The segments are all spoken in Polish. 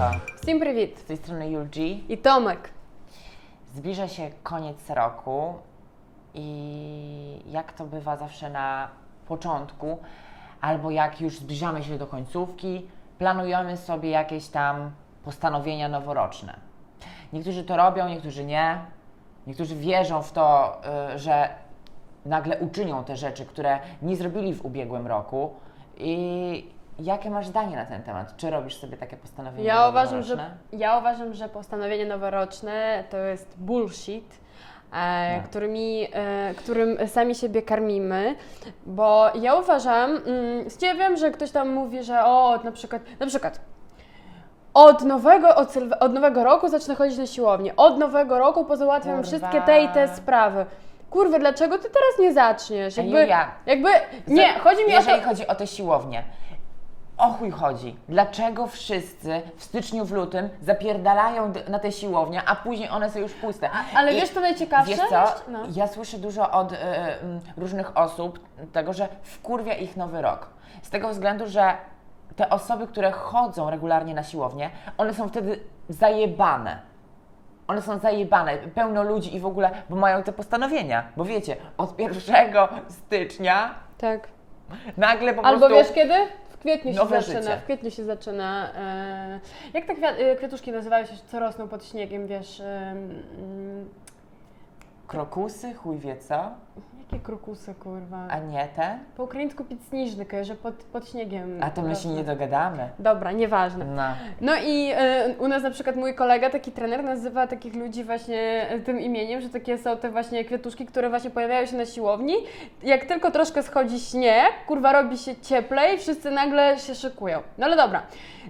Siemanko, Всім привіт! z tej strony Jul G. І Томик. Zbliża się koniec roku i jak to bywa zawsze na początku, albo jak już zbliżamy się do końcówki, planujemy sobie jakieś tam postanowienia noworoczne. Niektórzy to robią, niektórzy nie. Niektórzy wierzą w to, y, że nagle uczynią te rzeczy, które nie zrobili w ubiegłym roku. I jakie masz zdanie na ten temat? Czy robisz sobie takie postanowienia Ja uważam, że, noworoczne? ja uważam, że postanowienie noworoczne to jest bullshit, e, którymi, e, którym sami siebie karmimy, bo ja uważam, mm, ja wiem, że ktoś tam mówi, że o, na przykład, na przykład od nowego, od, od nowego roku zacznę chodzić na siłownię, od nowego roku pozałatwiam Kurwa. wszystkie te i te sprawy. Kurwa, dlaczego ty teraz nie zaczniesz? Jakby, Julia, jakby nie, chodzi mi o to, Jeżeli chodzi o te siłownie, o chuj chodzi. Dlaczego wszyscy w styczniu, w lutym zapierdalają d- na te siłownie, a później one są już puste? ale I wiesz co najciekawsze? Wiesz co? No. Ja słyszę dużo od y, y, różnych osób tego, że wkurwia ich nowy rok. Z tego względu, że te osoby, które chodzą regularnie na siłownię, one są wtedy zajebane. One są zajebane, pełno ludzi i w ogóle, bo mają te postanowienia. Bo wiecie, od 1 stycznia Tak. nagle po Albo prostu... wiesz kiedy? Kwietniu się zaczyna. życie. W kwietniu się zaczyna. E, jak te e, kwiatuszki nazywają się, co rosną pod śniegiem, wiesz? E, mm, Krokusy, chuj wie co, jakie krokusy, kurwa. a nie te. Po ukraińsku picsniżny, że pod, pod śniegiem. A to my się nie dogadamy. Dobra, nieważne. No. No i e, u nas na przykład mój kolega, taki trener, nazywa takich ludzi właśnie e, tym imieniem, że takie są te właśnie kwiatuszki, które właśnie pojawiają się na siłowni. Jak tylko troszkę schodzi śnieg, kurwa robi się cieplej, wszyscy nagle się szykują. No ale dobra.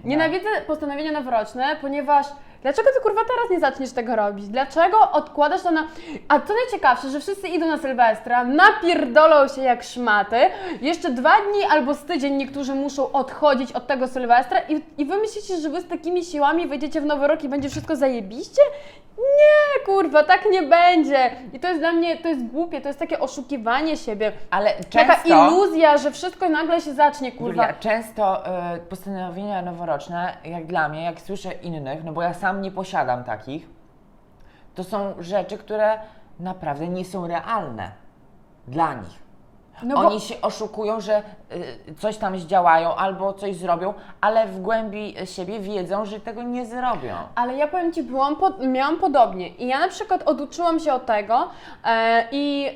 Nienawidzę postanowienia noworoczne, ponieważ Dlaczego ty kurwa teraz nie zaczniesz tego robić? Dlaczego odkładasz to na. A co najciekawsze, że wszyscy idą na Sylwestra, napierdolą się jak szmaty, jeszcze dwa dni albo z tydzień niektórzy muszą odchodzić od tego Sylwestra i, i wy myślicie, że wy z takimi siłami wejdziecie w nowy rok i będzie wszystko zajebiście? Nie, kurwa, tak nie będzie. I to jest dla mnie, to jest głupie, to jest takie oszukiwanie siebie. Ale Taka często... iluzja, że wszystko nagle się zacznie, kurwa. Julia, często y, postanowienia noworoczne, jak dla mnie, jak słyszę innych, no bo ja sam nie posiadam takich, to są rzeczy, które naprawdę nie są realne dla nich. No bo- Oni się oszukują, że y, coś tam zdziałają albo coś zrobią, ale w głębi siebie wiedzą, że tego nie zrobią. Ale ja powiem Ci, byłam po, miałam podobnie i ja na przykład oduczyłam się od tego e, i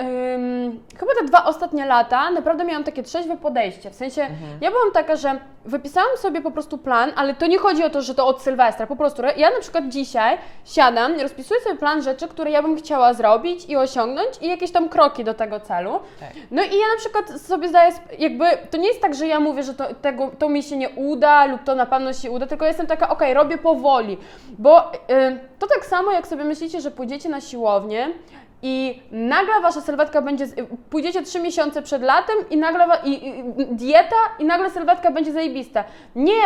chyba te dwa ostatnie lata naprawdę miałam takie trzeźwe podejście, w sensie ja byłam taka, że wypisałam sobie po prostu plan, ale to nie chodzi o to, że to od Sylwestra, po prostu ja na przykład dzisiaj siadam, rozpisuję sobie plan rzeczy, które ja bym chciała zrobić i osiągnąć i jakieś tam kroki do tego celu. Tak. No i ja na przykład sobie zdaję, jakby, to nie jest tak, że ja mówię, że to, tego, to mi się nie uda lub to na pewno się uda, tylko jestem taka, okej, robię powoli, bo y, to tak samo jak sobie myślicie, że pójdziecie na siłownię i nagle wasza sylwetka będzie, pójdziecie trzy miesiące przed latem i nagle, i, i, dieta i nagle sylwetka będzie zajebista. Nie,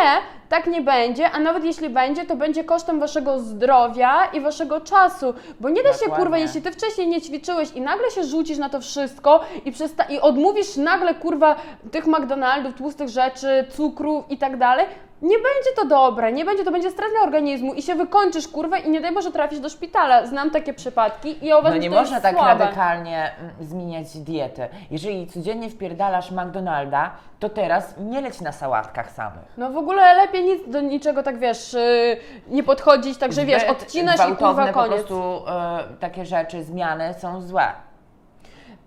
tak nie będzie, a nawet jeśli będzie, to będzie kosztem waszego zdrowia i waszego czasu, bo nie da się, kurwa, Dokładnie. jeśli ty wcześniej nie ćwiczyłeś i nagle się rzucisz na to wszystko i, i odmówisz nagle, kurwa, tych McDonaldów, tłustych rzeczy, cukrów i tak dalej, nie będzie to dobre, nie będzie, to będzie stres dla organizmu i się wykończysz, kurwa, i nie daj Boże trafisz do szpitala. Znam takie przypadki i ja uważam, No nie że to można jest tak słabe. radykalnie mm, zmieniać diety. Jeżeli codziennie wpierdalasz McDonalda, to teraz nie leć na sałatkach samych. No w ogóle lepiej nic, do niczego tak, wiesz, yy, nie podchodzić, także wiesz, odcinasz i kurwa po koniec. prostu e, takie rzeczy, zmiany są złe.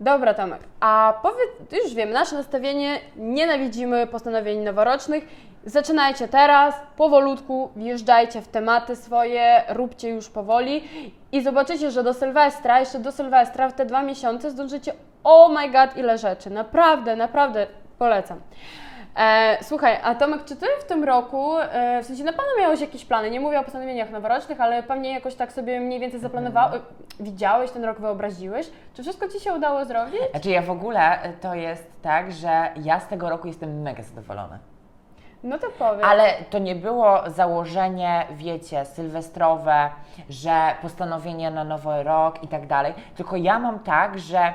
Dobra, Tomek, a powiedz, już wiem, nasze nastawienie, nienawidzimy postanowień noworocznych. Zaczynajcie teraz, powolutku, wjeżdżajcie w tematy swoje, róbcie już powoli i zobaczycie, że do Sylwestra, jeszcze do Sylwestra, w te dwa miesiące zdążycie, oh my god, ile rzeczy. Naprawdę, naprawdę polecam. E, słuchaj, a Tomek, czy Ty w tym roku, e, w sensie na pewno miałeś jakieś plany, nie mówię o postanowieniach noworocznych, ale pewnie jakoś tak sobie mniej więcej zaplanowałeś, widziałeś ten rok, wyobraziłeś? Czy wszystko Ci się udało zrobić? Znaczy ja w ogóle e, to jest tak, że ja z tego roku jestem mega zadowolona. No to powiem. Ale to nie było założenie, wiecie, sylwestrowe, że postanowienie na nowy rok i tak dalej. Tylko ja mam tak, że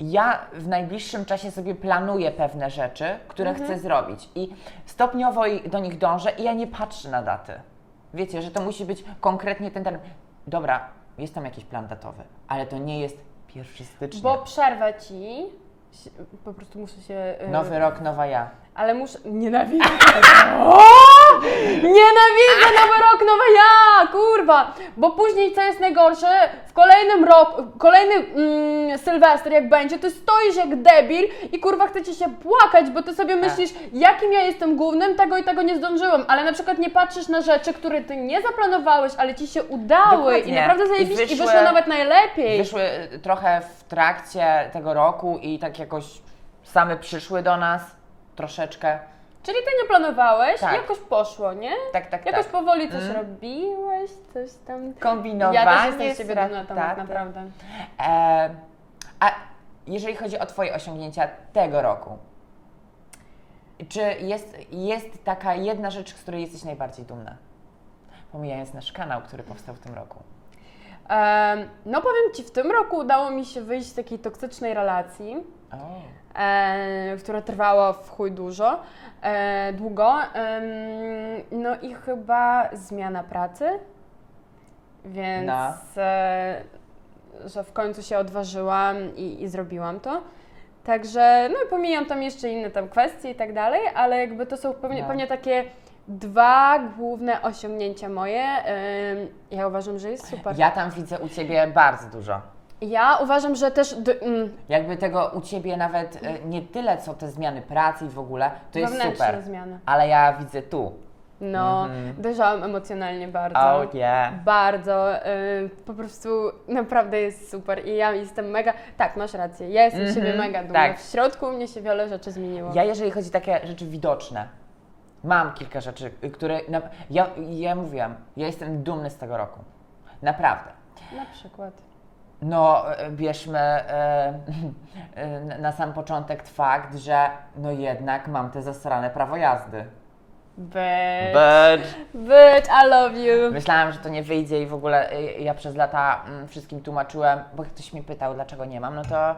ja w najbliższym czasie sobie planuję pewne rzeczy, które chcę zrobić i stopniowo do nich dążę i ja nie patrzę na daty. Wiecie, że to musi być konkretnie ten termin. Dobra, jest tam jakiś plan datowy, ale to nie jest 1 stycznia. Bo przerwę ci. Po prostu muszę się. y, Nowy rok, nowa ja. Ale muszę. Nienawidzę. O! Nienawidzę nowy rok, nowe ja! Kurwa! Bo później co jest najgorsze? W kolejnym roku, kolejny mm, Sylwester jak będzie, ty stoisz jak debil i kurwa chcecie się płakać, bo ty sobie myślisz, jakim ja jestem głównym, tego i tego nie zdążyłem. Ale na przykład nie patrzysz na rzeczy, które ty nie zaplanowałeś, ale ci się udały i Dokładnie. naprawdę I zajebiście i wyszły- wyszło nawet najlepiej. Wyszły y, trochę w trakcie tego roku i tak jakoś same przyszły do nas troszeczkę. Czyli ty nie planowałeś, Tak. jakoś poszło, nie? Tak, tak, Jakoś tak. powoli coś Mm. robiłeś, coś tam. Kombinowanie. Ja też jestem z Tomek, tak, tak. naprawdę. E, a jeżeli chodzi o Twoje osiągnięcia tego roku, czy jest, jest taka jedna rzecz, z której jesteś najbardziej dumna? Pomijając nasz kanał, który powstał w tym roku. Em, no powiem Ci, w tym roku udało mi się wyjść z takiej toksycznej relacji, O. e, która trwała w chuj dużo, e, długo. Em, no i chyba zmiana pracy, więc No. e, że w końcu się odważyłam i, i zrobiłam to. Także, no i pomijam tam jeszcze inne tam kwestie i tak dalej, ale jakby to są pewnie, No. pewnie takie dwa główne osiągnięcia moje. Ja uważam, że jest super. Ja tam widzę u Ciebie bardzo dużo. Ja uważam, że też d- mm, Jakby tego u Ciebie nawet e, nie tyle, co te zmiany pracy i w ogóle, to jest wewnętrzne super. zmiany. Ale ja widzę tu. No, Mhm. dojrzałam emocjonalnie bardzo. Oh yeah. Bardzo, y, po prostu naprawdę jest super i ja jestem mega, tak, masz rację, ja jestem z siebie Mhm, mega dumna. tak. W środku u mnie się wiele rzeczy zmieniło. Ja jeżeli chodzi o takie rzeczy widoczne, mam kilka rzeczy, y, które... Na, ja, ja mówiłam, ja jestem dumny z tego roku. Naprawdę. Na przykład. No, e, bierzmy e, e, na sam początek fakt, że no jednak mam te zasrane prawo jazdy. Bitch, But... bitch, I love you. Myślałam, że to nie wyjdzie i w ogóle y, ja przez lata mm, wszystkim tłumaczyłem, bo ktoś mnie pytał, dlaczego nie mam, no to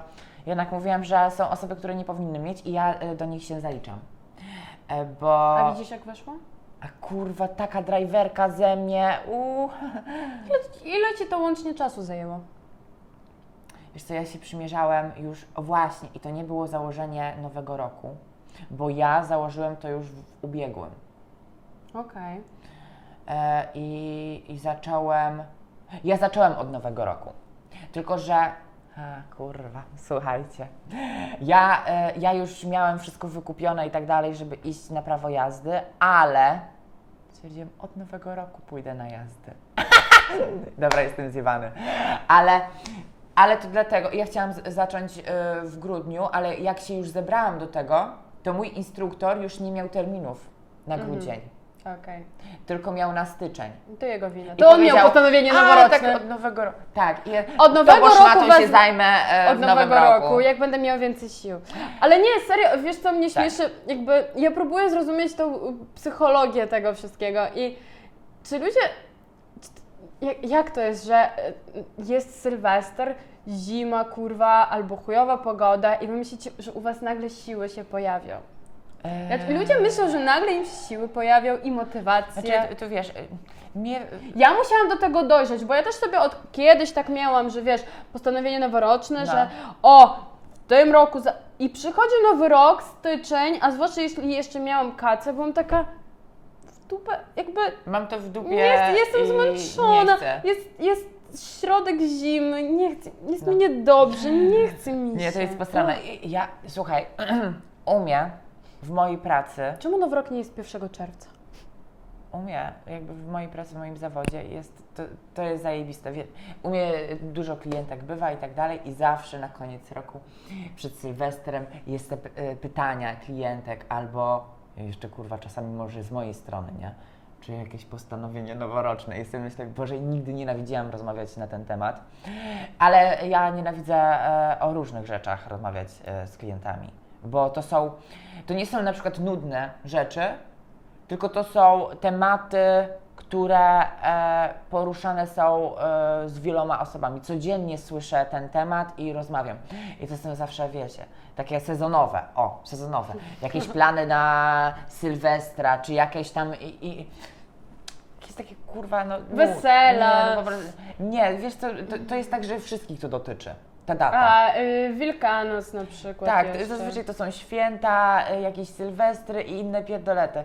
jednak mówiłam, że są osoby, które nie powinny mieć i ja y, do nich się zaliczam. E, Bo... A widzisz jak weszło? A kurwa, taka driverka ze mnie, uuu. Ile, ile Ci to łącznie czasu zajęło? Wiesz co, ja się przymierzałem już, o właśnie, i to nie było założenie nowego roku, bo ja założyłem to już w ubiegłym. Okej. E, i, I zacząłem, ja zacząłem od nowego roku, tylko że, a kurwa, słuchajcie, ja, e, ja już miałem wszystko wykupione i tak dalej, żeby iść na prawo jazdy, ale stwierdziłem, od nowego roku pójdę na jazdy. Dobra, jestem zjebany. Ale, ale to dlatego, ja chciałam z- zacząć y, w grudniu, ale jak się już zebrałam do tego, to mój instruktor już nie miał terminów na Mhm. grudzień, Okej. tylko miał na styczeń. To jego wina. To on powiedział, miał postanowienie "A, noworoczne. Tak, od nowego roku. Tak, i Od nowego to szmatą roku się was- zajmę e, Od w nowego roku. roku. jak będę miała więcej sił. Ale nie, serio, wiesz co mnie Tak. śmieszy? Jakby ja próbuję zrozumieć tą y, psychologię tego wszystkiego i czy ludzie... Jak, to jest, że y, jest Sylwester, zima, kurwa, albo chujowa pogoda i wy myślicie, że u was nagle siły się pojawią? Znaczy, ludzie myślą, że nagle im się siły pojawią i motywacje. Znaczy, tu wiesz, e, mnie... Ja musiałam do tego dojrzeć, bo ja też sobie od kiedyś tak miałam, że wiesz, postanowienie noworoczne, No. że o, w tym roku za... i przychodzi nowy rok, styczeń, a zwłaszcza jeśli jeszcze miałam kacę, byłam taka dupę, jakby Mam to w dupie nie jest, jestem zmęczona, jest, jest środek zimy, nie chcę, jest No. mi niedobrze, nie chce mi się. Nie, to jest posrane. I- Ja, słuchaj, u mnie, w mojej pracy, Czemu nowy rok nie jest 1 czerwca? u mnie, jakby w mojej pracy, w moim zawodzie jest, to, to jest zajebiste. Wie- U mnie dużo klientek bywa i tak dalej i zawsze na koniec roku, przed Sylwestrem jest te py- pytania klientek albo jeszcze kurwa czasami może z mojej strony, nie? Czy jakieś postanowienie noworoczne. Jestem myślę, Boże, nigdy nienawidziłam rozmawiać na ten temat, ale ja nienawidzę e, o różnych rzeczach rozmawiać e, z klientami, bo to są, to nie są na przykład nudne rzeczy, tylko to są tematy, które e, poruszane są e, z wieloma osobami. Codziennie słyszę ten temat i rozmawiam. I to są zawsze, wiecie, takie sezonowe, o, sezonowe. Jakieś plany na Sylwestra, czy jakieś tam i, i jakieś takie kurwa, no... Wesela. Nie, no, nie, wiesz co, to, to jest tak, że wszystkich to dotyczy. Ta data. A y, na przykład tak, jeszcze. zazwyczaj to są święta, y, jakieś sylwestry i inne pierdolety.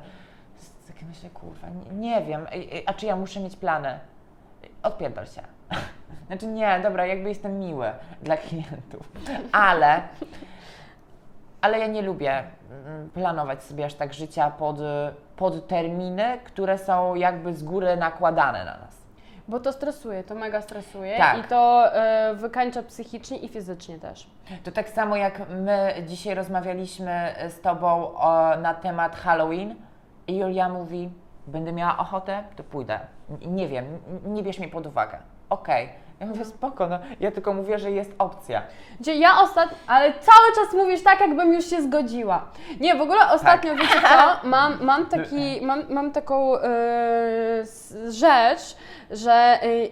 Myślę, kurwa, nie, nie wiem, a czy ja muszę mieć plany? Odpierdol się. Znaczy nie, dobra, jakby jestem miły dla klientów, ale, ale ja nie lubię mm, planować sobie aż tak życia pod, pod terminy, które są jakby z góry nakładane na nas. Bo to stresuje, to mega stresuje Tak. i to y, wykańcza psychicznie i fizycznie też. To tak samo jak my dzisiaj rozmawialiśmy z Tobą o, na temat Halloween i Julia mówi, będę miała ochotę, to pójdę. Nie wiem, nie bierz mnie pod uwagę. Okej. Ja mówię, spoko, no, ja tylko mówię, że jest opcja. Gdzie ja ostatnio, ale cały czas mówisz tak, jakbym już się zgodziła. Nie, w ogóle ostatnio, Tak. wiecie co, mam, mam, taki, mam, mam taką s- rzecz, że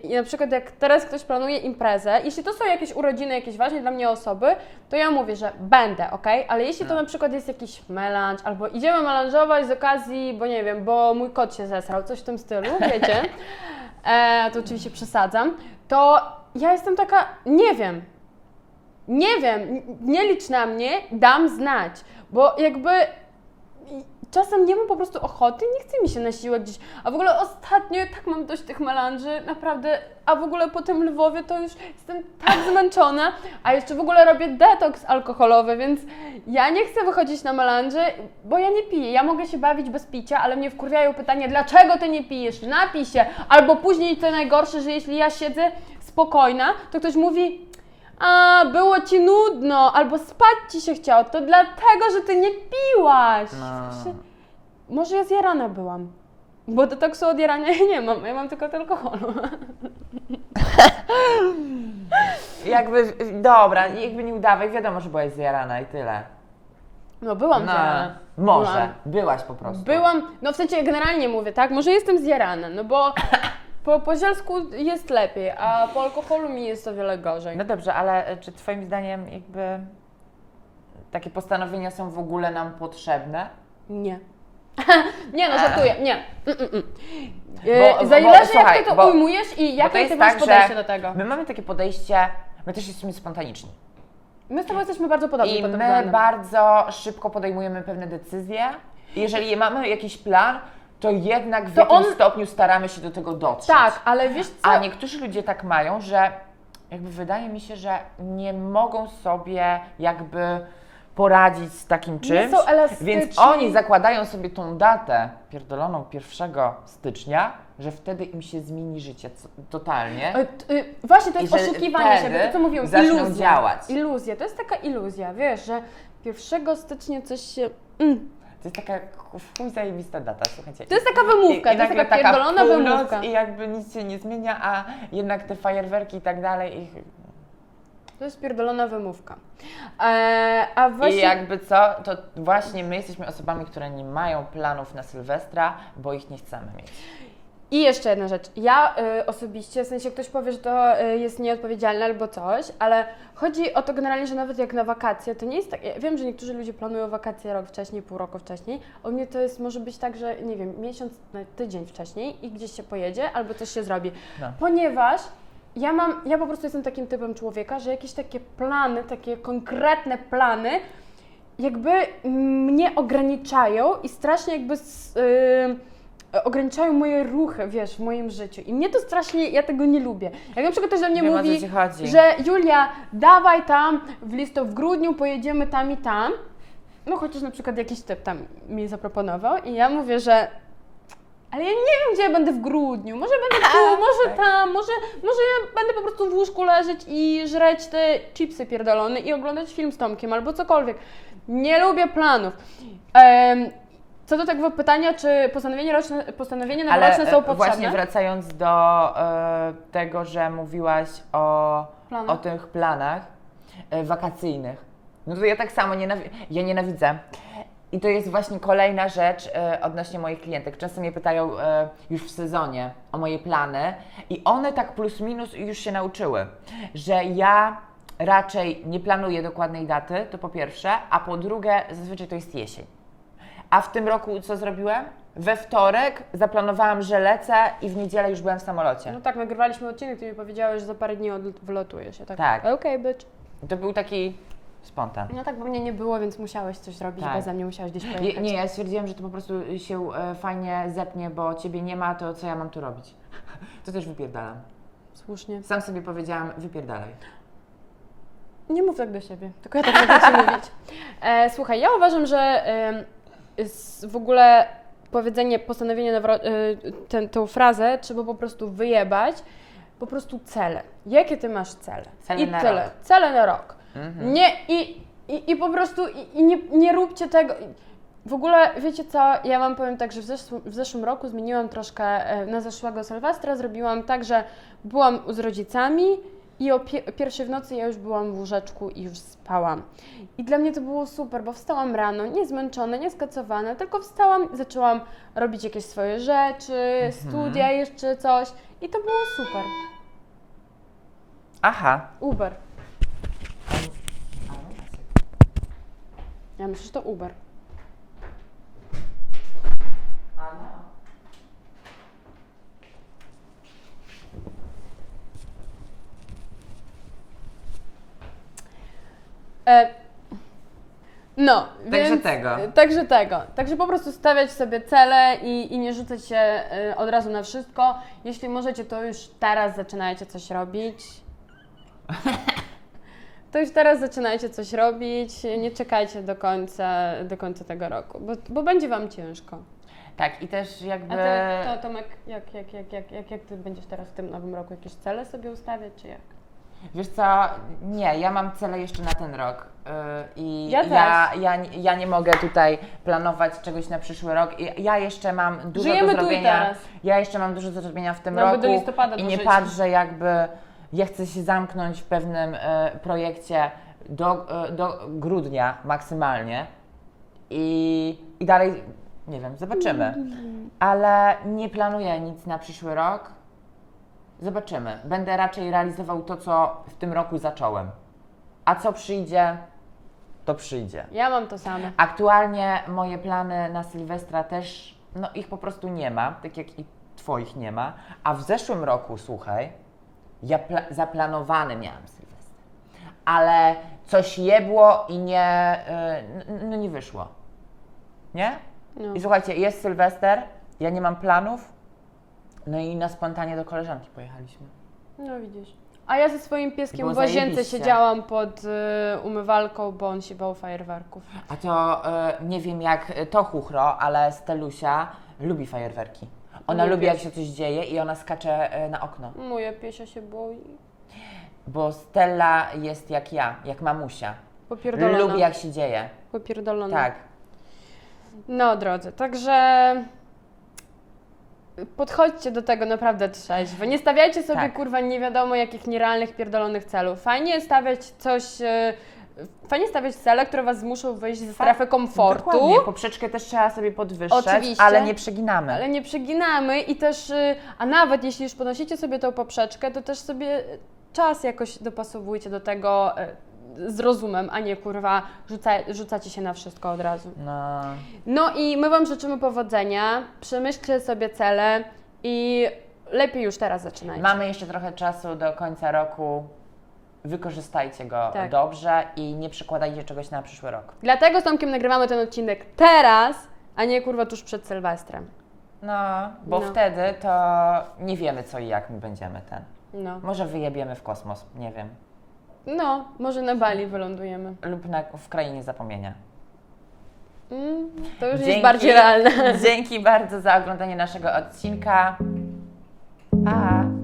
e, na przykład jak teraz ktoś planuje imprezę, jeśli to są jakieś urodziny, jakieś ważne dla mnie osoby, to ja mówię, że będę, ok? Ale jeśli to No. na przykład jest jakiś melanż, albo idziemy melanżować z okazji, bo nie wiem, bo mój kot się zesrał, coś w tym stylu, wiecie, e, to oczywiście przesadzam, to ja jestem taka, nie wiem, nie wiem, nie licz na mnie, dam znać, bo jakby czasem nie mam po prostu ochoty, nie chce mi się na siłę gdzieś, a w ogóle ostatnio tak mam dość tych melanży, naprawdę, a w ogóle po tym Lwowie to już jestem tak zmęczona, a jeszcze w ogóle robię detoks alkoholowy, więc ja nie chcę wychodzić na melanży, bo ja nie piję, ja mogę się bawić bez picia, ale mnie wkurwiają pytania, dlaczego ty nie pijesz, napij się, albo później to najgorsze, że jeśli ja siedzę spokojna, to ktoś mówi, a, było ci nudno, albo spać ci się chciało, to dlatego, że ty nie piłaś. No. Może ja zjarana byłam. Bo detoksu od jarania ja nie mam, ja mam tylko od alkoholu. Jakby, dobra, jakby nie udawaj, wiadomo, że byłaś zjarana i tyle. No byłam No, zjarana. może, Byłam. byłaś po prostu. Byłam, no w sensie generalnie mówię, tak? Może jestem zjarana, no bo po, po zielsku jest lepiej, a po alkoholu mi jest o wiele gorzej. No dobrze, ale e, czy Twoim zdaniem jakby takie postanowienia są w ogóle nam potrzebne? Nie. nie no, żartuję, nie. Mm, mm, mm. Bo- E, bo- słuchaj, jak ty to bo- ujmujesz i Bo jakie to jest ty masz tak, podejście że do tego. My mamy takie podejście, my też jesteśmy spontaniczni. My z tobą jesteśmy bardzo podobni I pod tym my względem. bardzo szybko podejmujemy pewne decyzje. Jeżeli mamy jakiś plan, to jednak w To jakimś on- stopniu staramy się do tego dotrzeć. Tak, ale wiesz co? A niektórzy ludzie tak mają, że jakby wydaje mi się, że nie mogą sobie jakby poradzić z takim czymś. są elastyczni. Więc oni zakładają sobie tą datę pierdoloną 1 stycznia, że wtedy im się zmieni życie totalnie. T- y, Właśnie to jest oszukiwanie się, to co mówią, iluzja. działać. Iluzja, to jest taka iluzja, wiesz, że 1 stycznia coś się... Mm. To jest taka w chuj zajebista data, słuchajcie. To jest taka wymówka, I, i to jest taka pierdolona północ wymówka. I jakby nic się nie zmienia, a jednak te fajerwerki i tak dalej. Ich, To jest pierdolona wymówka. E, a właśnie... I jakby co, to właśnie my jesteśmy osobami, które nie mają planów na Sylwestra, bo ich nie chcemy mieć. I jeszcze jedna rzecz. Ja y, osobiście, w sensie ktoś powie, że to y, jest nieodpowiedzialne albo coś, ale chodzi o to generalnie, że nawet jak na wakacje, to nie jest tak. Ja wiem, że niektórzy ludzie planują wakacje rok wcześniej, pół roku wcześniej. U mnie to jest może być tak, że nie wiem, miesiąc, no, tydzień wcześniej i gdzieś się pojedzie albo coś się zrobi. No. Ponieważ ja mam, ja po prostu jestem takim typem człowieka, że jakieś takie plany, takie konkretne plany, jakby mnie ograniczają i strasznie jakby s- y, ograniczają moje ruchy, wiesz, w moim życiu. I mnie to strasznie, ja tego nie lubię. Jak na przykład ktoś do mnie Wiem, o co mówi, ci chodzi. że Julia, dawaj tam w listo w grudniu, pojedziemy tam i tam. No chociaż na przykład jakiś typ tam mi zaproponował i ja mówię, że ale ja nie wiem, gdzie ja będę w grudniu. Może będę tu, może tam, może, może ja będę po prostu w łóżku leżeć i żreć te chipsy pierdolone i oglądać film z Tomkiem albo cokolwiek. Nie lubię planów. Em, co do tego pytania, czy postanowienia, roczne, postanowienia noworoczne są e, potrzebne? właśnie wracając do e, tego, że mówiłaś o, o tych planach e, wakacyjnych. No to ja tak samo nienawi- ja nienawidzę. I to jest właśnie kolejna rzecz e, odnośnie moich klientek. Często mnie pytają e, już w sezonie o moje plany i one tak plus minus już się nauczyły, że ja raczej nie planuję dokładnej daty, to po pierwsze, a po drugie zazwyczaj to jest jesień. A w tym roku co zrobiłem? We wtorek zaplanowałam, że lecę i w niedzielę już byłem w samolocie. No tak, nagrywaliśmy odcinek, ty mi powiedziałeś, że za parę dni odl-. Ja tak, Tak. okej, bitch. To był taki spontan. No tak, bo mnie nie było, więc musiałeś coś robić, Tak. beze mnie musiałeś gdzieś Nie, pojechać. nie, ja stwierdziłam, że to po prostu się e, fajnie zepnie, bo ciebie nie ma, to co ja mam tu robić? To też wypierdalam. Słusznie. Sam sobie powiedziałam, wypierdalaj. Nie mów tak do siebie, tylko ja tak mogę ci mówić. E, słuchaj, ja uważam, że s- w ogóle powiedzenie, postanowienie, e, ten, tą frazę trzeba po prostu wyjebać. Po prostu cele. Jakie ty masz cele? Cele I na tyle. rok. Cele na rok. Mhm. Nie, i, i, i po prostu i, i nie, nie róbcie tego. W ogóle, wiecie co, ja wam powiem tak, że w zeszłym, w zeszłym roku zmieniłam troszkę, e, na zeszłego Sylwestra zrobiłam tak, że byłam z rodzicami i o pie- pierwszej w nocy ja już byłam w łóżeczku i już spałam. I dla mnie to było super, bo wstałam rano, nie zmęczona, nie skacowana, tylko wstałam, zaczęłam robić jakieś swoje rzeczy, studia, jeszcze coś i to było super. Aha. Uber. Ja myślę, że to Uber. No, Także więc, tego. Także tego. Także po prostu stawiać sobie cele i, i nie rzucać się e, od razu na wszystko. Jeśli możecie, to już teraz zaczynajcie coś robić. To już teraz zaczynajcie coś robić, nie czekajcie do końca, do końca tego roku, bo, bo będzie Wam ciężko. Tak, i też jakby... A ty, to, Tomek, jak, jak, jak, jak, jak, jak Ty będziesz teraz w tym nowym roku jakieś cele sobie ustawiać, czy jak? Wiesz co, nie, ja mam cele jeszcze na ten rok yy, i Ja ja, ja, ja nie mogę tutaj planować czegoś na przyszły rok. I ja jeszcze mam dużo Żyjemy do tu i zrobienia. teraz. Ja jeszcze mam dużo do zrobienia w tym Mamy roku i nie życia. patrzę jakby ja chcę się zamknąć w pewnym e, projekcie do, e, do grudnia maksymalnie i, i dalej nie wiem, zobaczymy. Ale nie planuję nic na przyszły rok. Zobaczymy. Będę raczej realizował to, co w tym roku zacząłem. A co przyjdzie, to przyjdzie. Ja mam to samo. Aktualnie moje plany na Sylwestra też, no ich po prostu nie ma, tak jak i Twoich nie ma. A w zeszłym roku, słuchaj, ja pla- zaplanowany miałam Sylwester. Ale coś jebło i nie, y, n- no nie wyszło. Nie? No. I słuchajcie, jest Sylwester, ja nie mam planów, no i na spontanie do koleżanki pojechaliśmy. No widzisz. A ja ze swoim pieskiem Było w łazience zajebiście. siedziałam pod y, umywalką, bo on się bał fajerwerków. A to y, nie wiem jak to chuchro, ale Stelusia lubi fajerwerki. Ona lubi jak się coś dzieje i ona skacze y, na okno. Moja piesia się boi. Bo Stella jest jak ja, jak mamusia. Popierdolona. Lubi jak się dzieje. Popierdolona. Tak. No drodzy, także podchodźcie do tego naprawdę trzeźwo. Nie stawiajcie sobie Tak. kurwa nie wiadomo jakich nierealnych, pierdolonych celów. Fajnie stawiać coś, e, fajnie stawiać cele, które was zmuszą wyjść ze strefy komfortu. Dokładnie. Poprzeczkę też trzeba sobie podwyższać, Oczywiście. ale nie przeginamy. Ale nie przeginamy i też, y, a nawet jeśli już podnosicie sobie tą poprzeczkę, to też sobie czas jakoś dopasowujcie do tego y, z rozumem, a nie kurwa rzuca, rzucacie się na wszystko od razu. No. No i my Wam życzymy powodzenia, przemyślcie sobie cele i lepiej już teraz zaczynajcie. Mamy jeszcze trochę czasu do końca roku. Wykorzystajcie go Tak. dobrze i nie przekładajcie czegoś na przyszły rok. Dlatego z Tomkiem nagrywamy ten odcinek teraz, a nie kurwa tuż przed Sylwestrem. No, bo No. wtedy to nie wiemy co i jak my będziemy ten. No. Może wyjebiemy w kosmos, nie wiem. No, może na Bali wylądujemy. Lub na, w krainie zapomnienia. Mm, to już jest bardziej realne. Dzięki bardzo za oglądanie naszego odcinka. Pa!